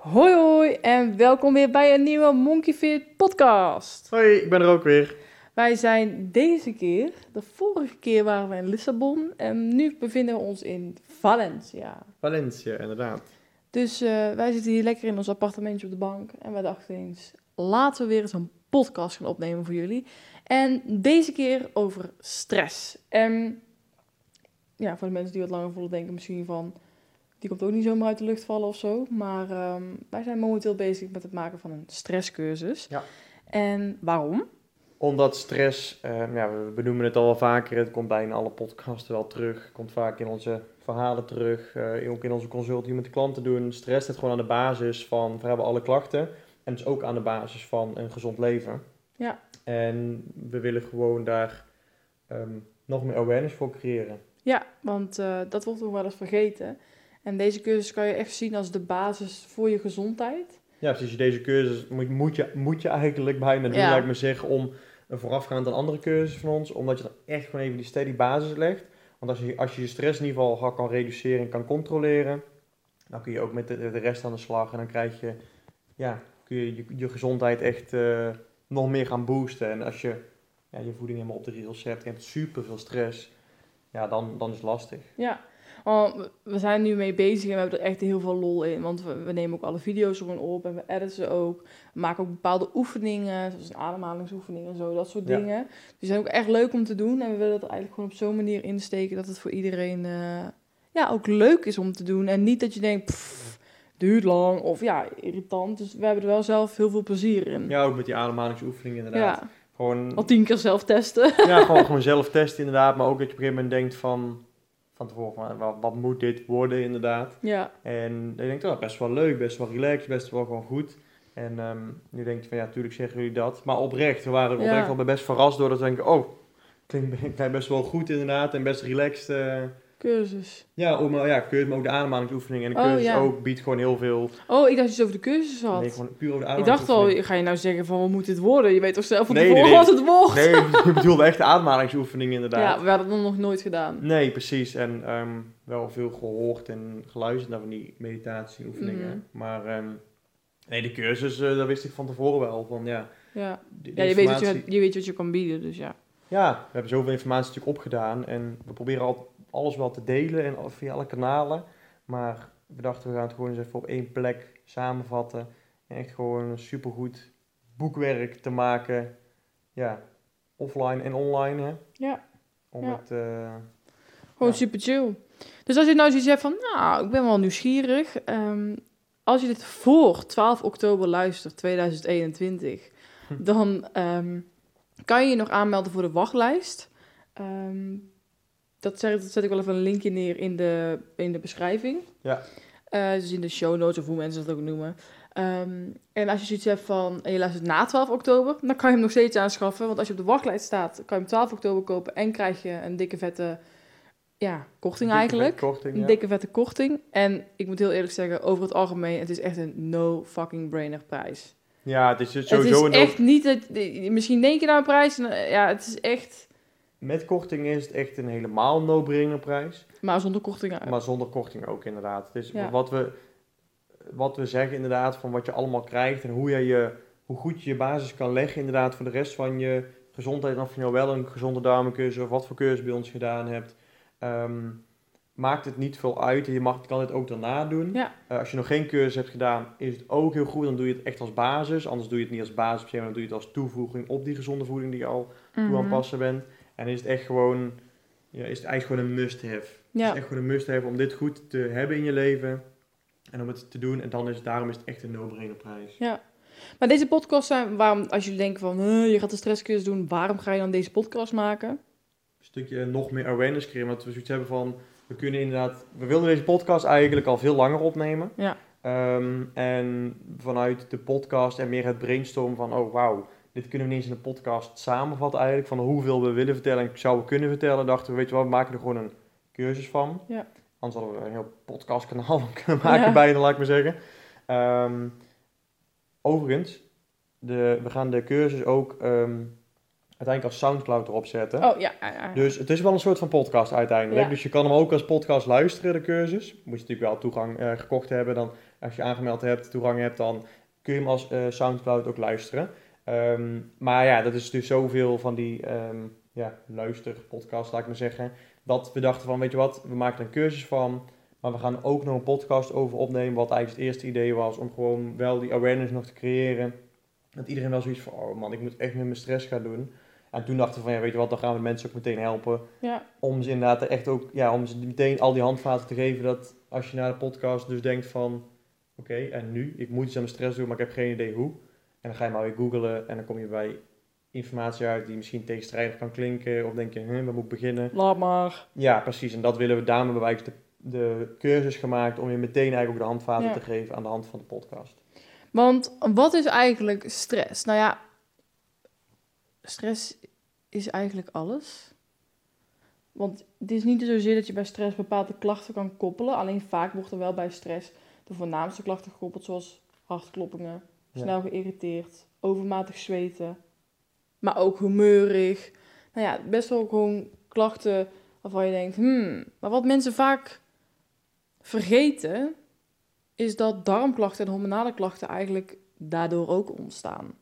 Hoi hoi en welkom weer bij een nieuwe Monkey Fit podcast. Hoi, ik ben er ook weer. Wij zijn deze keer, de vorige keer waren we in Lissabon en nu bevinden we ons in Valencia. Valencia, inderdaad. Dus eh, wij zitten hier lekker in ons appartementje op de bank en wij dachten eens, laten we weer eens een podcast gaan opnemen voor jullie. En deze keer over stress. En ja, voor de mensen die wat langer voelen denken misschien van, die komt ook niet zomaar uit de lucht vallen of zo. Maar ehm, wij zijn momenteel bezig met het maken van een stresscursus. Ja. En waarom? Omdat stress, eh, ja, we benoemen het al wel vaker, het komt bijna alle podcasten wel terug. Komt vaak in onze verhalen terug, eh, ook in onze consult die we met de klanten doen. Stress staat gewoon aan de basis van vrijwel alle klachten. En dus ook aan de basis van een gezond leven. Ja. En we willen gewoon daar ehm, nog meer awareness voor creëren. Ja, want eh, dat wordt nog wel eens vergeten. En deze cursus kan je echt zien als de basis voor je gezondheid. Ja, precies. Deze cursus moet, moet, je, moet je eigenlijk bijna doen, Ja. laat ik maar zeggen, om een voorafgaand aan andere cursussen van ons. Omdat je dan echt gewoon even die steady basis legt. Want als je, als je je stress in ieder geval ga- kan reduceren en kan controleren, dan kun je ook met de, de rest aan de slag. En dan krijg je, ja, kun je je, je gezondheid echt eh, nog meer gaan boosten. En als je ja, je voeding helemaal op de rails zet en je hebt super veel stress, ja, dan, dan is het lastig. Ja, want we- zijn nu mee bezig en we hebben er echt heel veel lol in. Want we, we nemen ook alle video's gewoon op en we editen ze ook. We maken ook bepaalde oefeningen, zoals een ademhalingsoefening en zo, dat soort Ja. dingen. Die zijn ook echt leuk om te doen. En we willen het eigenlijk gewoon op zo'n manier insteken dat het voor iedereen eh, ja, ook leuk is om te doen. En niet dat je denkt, pff, duurt lang of ja, irritant. Dus we hebben er wel zelf heel veel plezier in. Ja, ook met die ademhalingsoefeningen inderdaad. Ja, Gewoon al tien keer zelf testen. Ja, gewoon, gewoon zelf testen inderdaad. Maar ook dat je op een gegeven moment denkt van... Van tevoren van, wat, wat moet dit worden inderdaad? ja, En je denkt, oh, best wel leuk, best wel relaxed, best wel gewoon goed. En ehm nu denk je van, ja, natuurlijk zeggen jullie dat. Maar oprecht, we waren er Ja. oprecht wel bij best verrast door dat we denken... Oh, klinkt, klinkt best wel goed inderdaad en best relaxed. eh. Cursus. ja, ook, maar, ja, cursus, maar ook de ademhalingsoefening. En de Oh, cursus ja. ook biedt gewoon heel veel... Oh, ik dacht dat je het over de cursus had. Nee, gewoon puur over de Ik dacht al, ga je nou zeggen van wat moet dit worden? Je weet toch zelf van Nee, nee, wat het wordt? Nee, ik bedoelde echt de ademhalingsoefening inderdaad. Ja, we hadden het nog nooit gedaan. Nee, precies. En ehm, wel veel gehoord en geluisterd naar van die meditatieoefeningen. Mhm. Maar ehm, nee, de cursus, eh dat wist ik van tevoren wel. Van, ja, Ja, ja je, weet wat je, je weet wat je kan bieden, dus ja. ja, we hebben zoveel informatie natuurlijk opgedaan. En we proberen al, alles wel te delen en via alle kanalen. Maar we dachten, we gaan het gewoon eens even op één plek samenvatten. En echt gewoon een supergoed boekwerk te maken. Ja, offline en online, hè. Ja, Om Ja. het... eh, gewoon Ja. super chill. Dus als je nou zoiets hebt van, nou, ik ben wel nieuwsgierig. ehm, als je dit voor 12 oktober luistert, 2021, Hm. dan ehm, kan je je nog aanmelden voor de wachtlijst. Ehm, dat, zeg, dat zet ik wel even een linkje neer in de, in de beschrijving. Ja. Eh, dus in de show notes of hoe mensen dat ook noemen. Ehm, en als je zoiets hebt van, en je luistert na 12 oktober, dan kan je hem nog steeds aanschaffen. Want als je op de wachtlijst staat, kan je hem 12 oktober kopen en krijg je een dikke vette ja, korting dikke eigenlijk. Korting, Een dikke vette korting. En ik moet heel eerlijk zeggen, over het algemeen, het is echt een no fucking brainer prijs. Ja, het is sowieso het is een echt niet, het, misschien denk je naar een prijs, eh, ja, het is echt, Met korting is het echt een helemaal no-brainer prijs. maar zonder korting. eh, Maar zonder korting ook inderdaad. Dus Ja. wat, we, wat we zeggen inderdaad van wat je allemaal krijgt en hoe, je je, hoe goed je je basis kan leggen inderdaad voor de rest van je gezondheid. En of je nou wel een gezonde darmencursus of wat voor cursus bij ons gedaan hebt. ehm, maakt het niet veel uit. Je mag, kan dit ook daarna doen. Ja. Eh, als je nog geen cursus hebt gedaan, is het ook heel goed. Dan doe je het echt als basis. Anders doe je het niet als basis, maar dan doe je het als toevoeging op die gezonde voeding die je al toe aan mhm. het passen bent. En is het echt gewoon, ja, is het eigenlijk gewoon een must-have. Het Ja. is echt gewoon een must-have om dit goed te hebben in je leven. En om het te doen. En dan is, daarom is het echt een no-brainer prijs. Ja. Maar deze podcast zijn, waarom, als jullie denken van, "Huh, je gaat de stresscursus doen, waarom ga je dan deze podcast maken? Een stukje nog meer awareness creëren. Want we zoiets hebben van, we kunnen inderdaad, we wilden deze podcast eigenlijk al veel langer opnemen. Ja. Ehm, en vanuit de podcast en meer het brainstorm van, oh wauw, dit kunnen we niet eens in een podcast samenvatten eigenlijk, van hoeveel we willen vertellen en zouden kunnen vertellen, dachten we, weet je wat, we maken er gewoon een cursus van. Ja. Anders hadden we een heel podcastkanaal kunnen maken Ja. bijna, laat ik maar zeggen. Ehm, overigens, de, we gaan de cursus ook ehm, uiteindelijk als Soundcloud erop zetten. Oh, ja. ja, ja. Dus het is wel een soort van podcast uiteindelijk. Ja. Dus je kan hem ook als podcast luisteren, de cursus. Moet je natuurlijk wel toegang eh, gekocht hebben. Dan, als je aangemeld hebt, toegang hebt, dan kun je hem als eh, Soundcloud ook luisteren. Ehm, maar ja, dat is dus zoveel van die ehm ja, luisterpodcasts, laat ik maar zeggen. Dat we dachten van, weet je wat, we maken er een cursus van. Maar we gaan ook nog een podcast over opnemen, wat eigenlijk het eerste idee was. Om gewoon wel die awareness nog te creëren. Dat iedereen wel zoiets van, oh man, ik moet echt met mijn stress gaan doen. En toen dachten we van, ja, weet je wat, dan gaan we mensen ook meteen helpen ja. om ze inderdaad echt ook, ja, om ze meteen al die handvaten te geven dat als je naar de podcast dus denkt van, oké, en nu, ik moet iets aan mijn stress doen, maar ik heb geen idee hoe. En dan ga je maar weer googlen en dan kom je bij informatie uit die misschien tegenstrijdig kan klinken, of denk je, hm, waar moet ik beginnen? Laat maar. Ja, precies, en dat willen we, daarom hebben we eigenlijk de, de cursus gemaakt om je meteen eigenlijk ook de handvaten Ja. te geven aan de hand van de podcast. Want wat is eigenlijk stress? Nou ja, stress is eigenlijk alles. Want het is niet zozeer dat je bij stress bepaalde klachten kan koppelen. Alleen vaak wordt er wel bij stress de voornaamste klachten gekoppeld, zoals hartkloppingen. Snel geïrriteerd, overmatig zweten, maar ook humeurig. Nou ja, best wel gewoon klachten waarvan je denkt, hmm. Maar wat mensen vaak vergeten, is dat darmklachten en hormonale klachten eigenlijk daardoor ook ontstaan.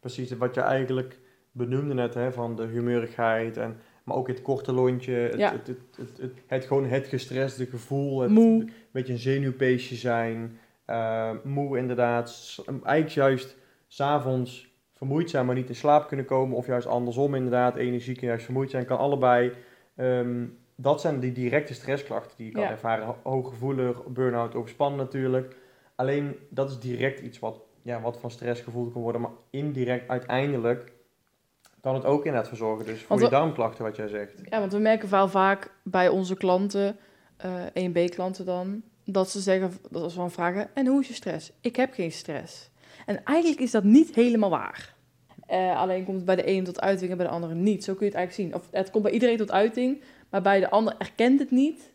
Precies, wat je eigenlijk benoemde net, hè, van de humeurigheid, en, maar ook het korte lontje, het, Ja. het, het, het, het, het gewoon het gestreste gevoel, het Moe. een beetje een zenuwpeesje zijn, eh, moe inderdaad, eigenlijk juist s'avonds vermoeid zijn, maar niet in slaap kunnen komen, of juist andersom inderdaad, energiek en juist vermoeid zijn, kan allebei. Ehm, dat zijn die directe stressklachten die je kan Ja. ervaren. Ho- Hooggevoelig, burn-out, overspannen natuurlijk. Alleen dat is direct iets wat, ja, wat van stress gevoeld kan worden. Maar indirect uiteindelijk kan het ook inderdaad voor zorgen. Dus voor we- darmklachten wat jij zegt. Ja, want we merken wel vaak bij onze klanten, eh 1B-klanten dan, dat ze zeggen, dat als we dan vragen, en hoe is je stress? Ik heb geen stress. En eigenlijk is dat niet helemaal waar. Eh, alleen komt het bij de een tot uiting en bij de andere niet. Zo kun je het eigenlijk zien. Of het komt bij iedereen tot uiting, maar bij de ander erkent het niet.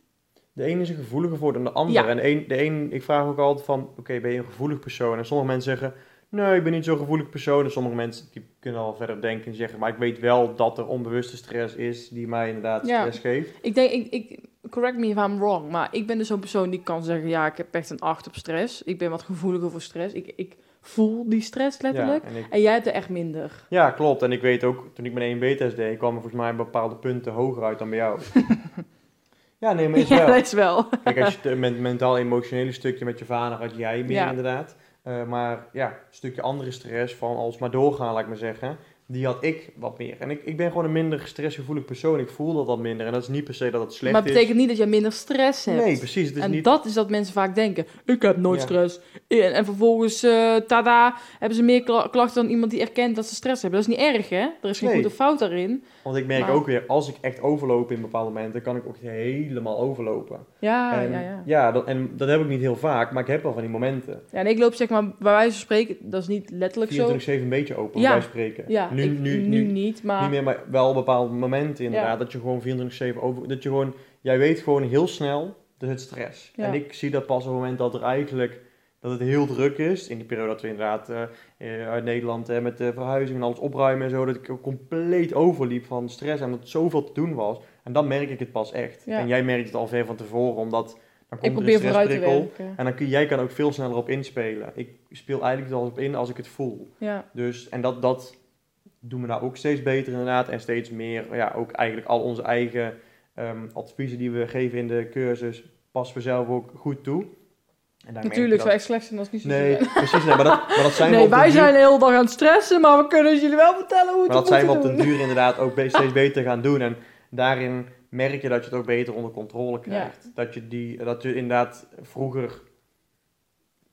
De ene is een gevoeliger voor dan de ander. Ja. En de een, de een, ik vraag ook altijd van, oké, ben je een gevoelig persoon? En sommige mensen zeggen, nee, ik ben niet zo'n gevoelig persoon. En sommige mensen die kunnen al verder denken en zeggen, maar ik weet wel dat er onbewuste stress is die mij inderdaad Ja. stress geeft. Ik denk, ik, ik, correct me if I'm wrong, maar ik ben dus zo'n persoon die kan zeggen, ja, ik heb echt een 8 op stress. Ik ben wat gevoeliger voor stress. Ik, ik voel die stress letterlijk. Ja, en ik, En jij hebt er echt minder. ja, klopt. En ik weet ook, toen ik mijn 1B-test deed, kwam er volgens mij bepaalde punten hoger uit dan bij jou. ja, nee, maar is Ja, wel. dat is wel. Kijk, als je het met mentaal-emotionele stukje met je vader had jij meer Ja. inderdaad. Eh, maar ja, een stukje andere stress van als maar doorgaan, laat ik maar zeggen. Die had ik wat meer. En ik, ik ben gewoon een minder stressgevoelig persoon. Ik voel dat wat minder. En dat is niet per se dat het slecht maar het is. betekent niet dat jij minder stress hebt. Nee, precies. Het is en niet... dat is dat mensen vaak denken. Ik heb nooit Ja. stress. En, en vervolgens, eh, tada, hebben ze meer kla- klachten dan iemand die erkent dat ze stress hebben. Dat is niet erg, hè? Er is geen Nee. goede fout daarin. Want ik merk Maar- ook weer, als ik echt overloop in bepaalde momenten, kan ik ook helemaal overlopen. Ja, en, ja, ja. dat, en dat heb ik niet heel vaak, maar ik heb wel van die momenten. Ja, en ik loop zeg maar, bij wijze van spreken, dat is niet letterlijk zo. 24-7 een beetje open, Ja. bij spreken. Ja, nu, ik- nu, nu, nu, niet, maar... Niet meer, maar wel bepaalde momenten inderdaad. Ja. Dat je gewoon 24-7 over... Dat je gewoon... Jij weet gewoon heel snel, dat het stress. Ja. En ik zie dat pas op het moment dat er eigenlijk... Dat het heel druk is. In die periode dat we inderdaad eh, eh, uit Nederland eh, met de verhuizing en alles opruimen en zo. Dat ik ook compleet overliep van stress en dat zoveel te doen was. En dan merk ik het pas echt. Ja. En jij merkt het al ver van tevoren, omdat... Dan komt ik er probeer een vooruit te stressprikkel. werken. En dan kun, jij kan ook veel sneller op inspelen. Ik speel eigenlijk al op in als ik het voel. Ja, Dus, en dat, dat doen we nou ook steeds beter inderdaad. En steeds meer, ja, ook eigenlijk al onze eigen ehm, adviezen die we geven in de cursus, passen we zelf ook goed toe. En natuurlijk, dat- wij echt slecht zijn als het niet zo Nee, zijn. precies. Nee, maar, dat, maar dat zijn Nee, wij duur- zijn de hele dag aan het stressen, maar we kunnen jullie wel vertellen hoe het Maar dat zijn we op den duur inderdaad ook steeds beter gaan doen. En daarin merk je dat je het ook beter onder controle krijgt. Dat, je die, dat je inderdaad vroeger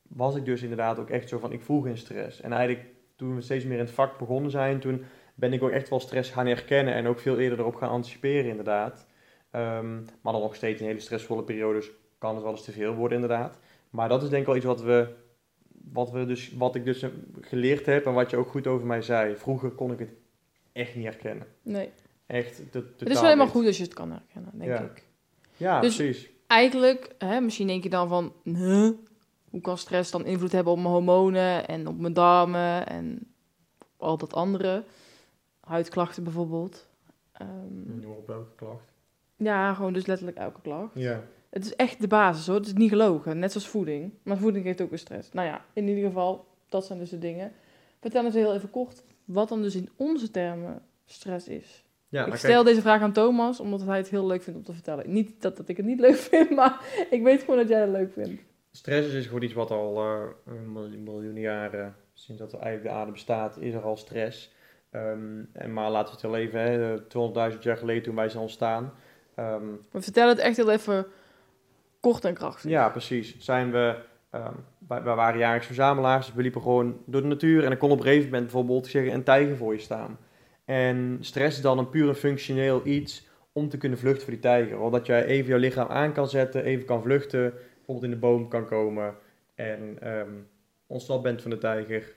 was ik dus inderdaad ook echt zo van ik voel geen stress. En eigenlijk toen we steeds meer in het vak begonnen zijn, toen ben ik ook echt wel stress gaan herkennen en ook veel eerder erop gaan anticiperen inderdaad. Ehm, maar dan nog steeds in hele stressvolle periodes kan het wel eens te veel worden inderdaad. Maar dat is denk ik wel iets wat we, wat we dus, wat ik dus geleerd heb en wat je ook goed over mij zei. Vroeger kon ik het echt niet herkennen. Nee. Echt, Het is wel helemaal goed als je het kan herkennen, denk Ja. ik. Ja, Dus- precies. Eigenlijk, hè, misschien denk je dan van, huh, hoe kan stress dan invloed hebben op mijn hormonen en op mijn darmen en al dat andere? Huidklachten bijvoorbeeld. Noem op welke klacht. ja, gewoon dus letterlijk elke klacht. Ja. Het is echt de basis hoor, het is niet gelogen. Net zoals voeding. Maar voeding geeft ook weer stress. Nou ja, in ieder geval, dat zijn dus de dingen. Vertel eens heel even kort wat dan dus in onze termen stress is. Ja, ik stel deze vraag aan Thomas, omdat hij het heel leuk vindt om te vertellen. Niet dat, dat ik het niet leuk vind, maar ik weet gewoon dat jij het leuk vindt. Stress is gewoon iets wat al eh, miljoen, miljoenen jaren, sinds dat er eigenlijk de aarde bestaat, is er al stress. Ehm, en maar laten we het heel even, hè, 200.000 jaar geleden toen wij zijn ontstaan. Ehm, We vertellen het echt heel even kort en krachtig. ja, precies. Zijn we, ehm, wij, wij waren jaarlijks verzamelaars, dus we liepen gewoon door de natuur. En dan kon op een gegeven moment bijvoorbeeld zeggen, een tijger voor je staan. En stress is dan een puur functioneel iets om te kunnen vluchten voor die tijger. Omdat jij even jouw lichaam aan kan zetten, even kan vluchten, bijvoorbeeld in de boom kan komen en ehm ontsnapt bent van de tijger.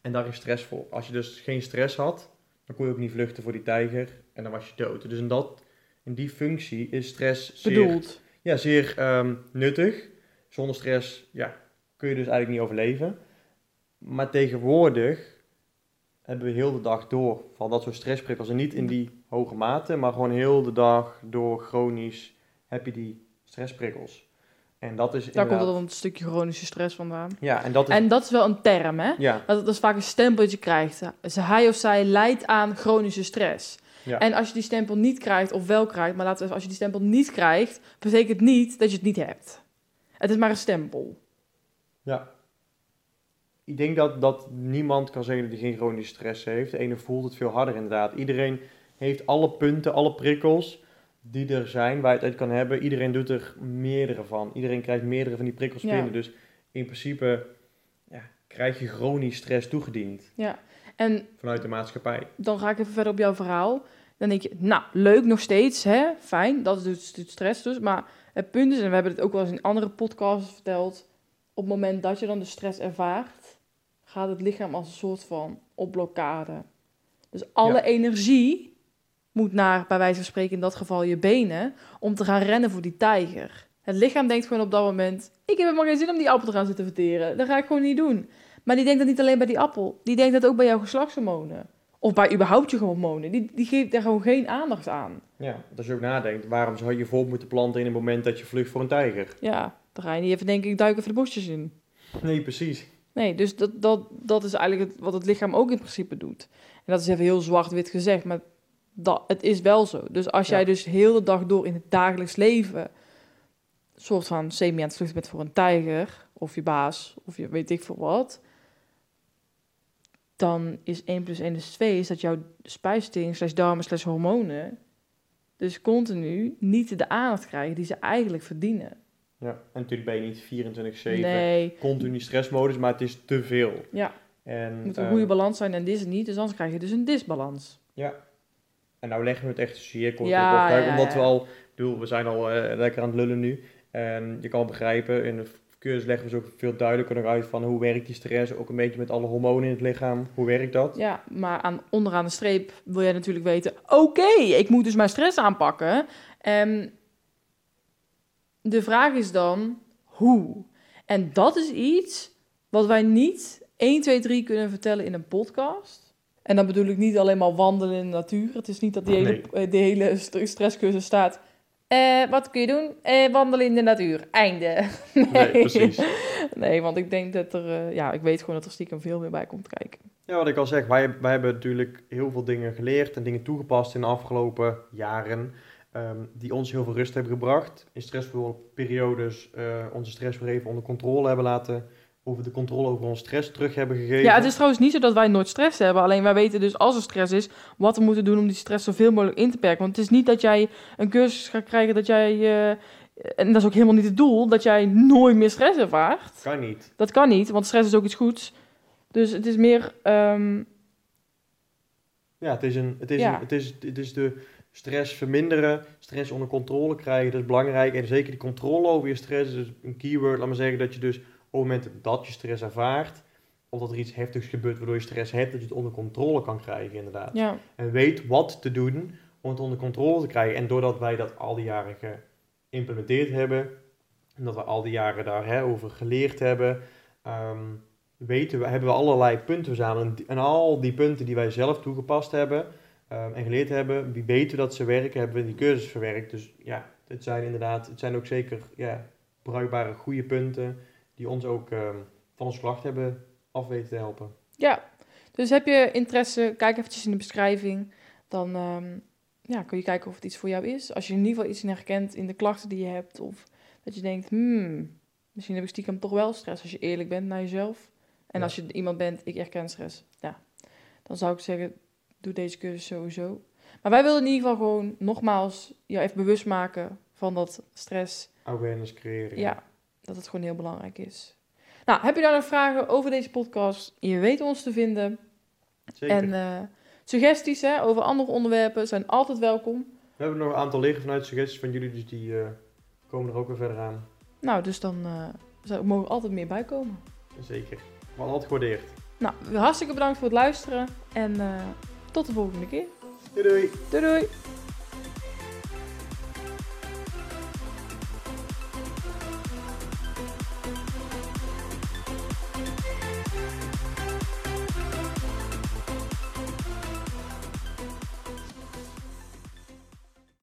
En daar is stress voor. Als je dus geen stress had, dan kon je ook niet vluchten voor die tijger en dan was je dood. Dus in, dat, in die functie is stress zeer, Bedoeld. ja, zeer ehm, nuttig. Zonder stress ja, kun je dus eigenlijk niet overleven. Maar tegenwoordig hebben we heel de dag door van dat soort stressprikkels. En niet in die hoge mate, maar gewoon heel de dag door chronisch heb je die stressprikkels. En dat is Daar komt dan een stukje chronische stress vandaan. Ja, en dat is... En dat is wel een term, hè? ja, Dat, dat is vaak een stempel dat je krijgt. Ze- Hij of zij lijdt aan chronische stress. Ja. En als je die stempel niet krijgt, of wel krijgt, maar laten we even, als je die stempel niet krijgt, betekent niet dat je het niet hebt. Het is maar een stempel. ja. Ik denk dat, dat niemand kan zeggen dat hij geen chronische stress heeft. De ene voelt het veel harder inderdaad. Iedereen heeft alle punten, alle prikkels die er zijn, waar je het uit kan hebben. Iedereen doet er meerdere van. Iedereen krijgt meerdere van die prikkels Ja. binnen. Dus in principe ja, krijg je chronisch stress toegediend En vanuit de maatschappij. dan ga ik even verder op jouw verhaal. Dan denk je, nou, leuk nog steeds, hè? Fijn, dat is dus doet stress dus. Maar het punt is, en we hebben het ook wel eens in andere podcasts verteld, op het moment dat je dan de stress ervaart, gaat het lichaam als een soort van op blokkade. Dus alle Ja. energie moet naar, bij wijze van spreken in dat geval, je benen, om te gaan rennen voor die tijger. Het lichaam denkt gewoon op dat moment, ik heb helemaal geen zin om die appel te gaan zitten verteren. Dat ga ik gewoon niet doen. Maar die denkt dat niet alleen bij die appel. Die denkt dat ook bij jouw geslachtshormonen. Of bij überhaupt je hormonen. Die, die geeft daar gewoon geen aandacht aan. Ja, als je ook nadenkt, waarom zou je vol moeten planten in het moment dat je vlucht voor een tijger? Ja, dan ga je niet even denken, ik duik even de bosjes in. Nee, precies. Nee, dus dat, dat, dat is eigenlijk het, wat het lichaam ook in principe doet. En dat is even heel zwart-wit gezegd, maar dat, het is wel zo. Dus als Ja. jij dus heel de dag door in het dagelijks leven... soort van semi aan het vluchten bent voor een tijger... of je baas, of je weet ik veel wat... dan is 1 plus 1 is 2... is dat jouw spijsvertering slash darmen slash hormonen... dus continu niet de aandacht krijgen die ze eigenlijk verdienen. Ja, en natuurlijk ben je niet 24-7 Nee, continu stressmodus, maar het is te veel. ja, En, het moet een eh, goede balans zijn en dit is het niet... dus anders krijg je dus een disbalans. Ja. En nou leggen we het echt zeer kort Ja, op ja, omdat we al, ik bedoel, we zijn al eh, lekker aan het lullen nu. En je kan begrijpen, in de cursus leggen we zo ook veel duidelijker nog uit van hoe werkt die stress, ook een beetje met alle hormonen in het lichaam, hoe werkt dat? Ja, maar aan, onderaan de streep wil jij natuurlijk weten... oké, ik moet dus mijn stress aanpakken. En de vraag is dan, hoe? En dat is iets wat wij niet 1, 2, 3 kunnen vertellen in een podcast. En dan bedoel ik niet alleen maar wandelen in de natuur. Het is niet dat die hele, eh, die hele st- stresscursus staat... eh, wat kun je doen? Eh, wandelen in de natuur. Einde. Nee, precies. Nee, want ik denk dat er... eh, ja, ik weet gewoon dat er stiekem veel meer bij komt kijken. Ja, wat ik al zeg, wij, wij hebben natuurlijk heel veel dingen geleerd en dingen toegepast in de afgelopen jaren. ehm, die ons heel veel rust hebben gebracht. In stressvolle periodes eh, onze stress weer even onder controle hebben laten. Over de controle over onze stress terug hebben gegeven. Ja, het is trouwens niet zo dat wij nooit stress hebben. Alleen wij weten dus als er stress is, wat we moeten doen om die stress zoveel mogelijk in te perken. Want het is niet dat jij een cursus gaat krijgen dat jij, eh, en dat is ook helemaal niet het doel, dat jij nooit meer stress ervaart. Kan niet. Dat kan niet, want stress is ook iets goeds. Dus het is meer, ehm, Ja, het is, een, het is, Ja. Een, het is, het is de, stress verminderen, stress onder controle krijgen, dat is belangrijk. En zeker die controle over je stress is dus een keyword. Laat maar zeggen dat je dus op het moment dat je stress ervaart, of dat er iets heftigs gebeurt waardoor je stress hebt, dat je het onder controle kan krijgen inderdaad. Ja, En weet wat te doen om het onder controle te krijgen. En doordat wij dat al die jaren geïmplementeerd hebben, en dat we al die jaren daarover geleerd hebben, ehm, weten we, hebben we allerlei punten verzameld. En, die- al die punten die wij zelf toegepast hebben ehm, en geleerd hebben, wie weten dat ze werken, hebben we in die cursus verwerkt. Dus ja, het zijn inderdaad, het zijn ook zeker ja, bruikbare, goede punten die ons ook ehm, van ons klacht hebben af weten te helpen. ja. Dus heb je interesse, kijk eventjes in de beschrijving. Dan ehm, ja, kun je kijken of het iets voor jou is. Als je in ieder geval iets in herkent in de klachten die je hebt. Of dat je denkt, hmm, misschien heb ik stiekem toch wel stress. Als je eerlijk bent naar jezelf. En Ja. als je iemand bent, ik herken stress. Ja, dan zou ik zeggen, doe deze cursus sowieso. Maar wij willen in ieder geval gewoon nogmaals jou even bewust maken van dat stress. Awareness creëren. Ja, dat het gewoon heel belangrijk is. Nou, heb je daar nog vragen over deze podcast? Je weet ons te vinden. Zeker. En eh, suggesties hè, over andere onderwerpen zijn altijd welkom. We hebben nog een aantal liggen vanuit suggesties van jullie, dus die eh, komen er ook weer verder aan. Nou, dus dan eh, mogen er altijd meer bij komen. Zeker. Maar altijd gewaardeerd. Nou, hartstikke bedankt voor het luisteren en tot de volgende keer. Doei doei! Doei doei!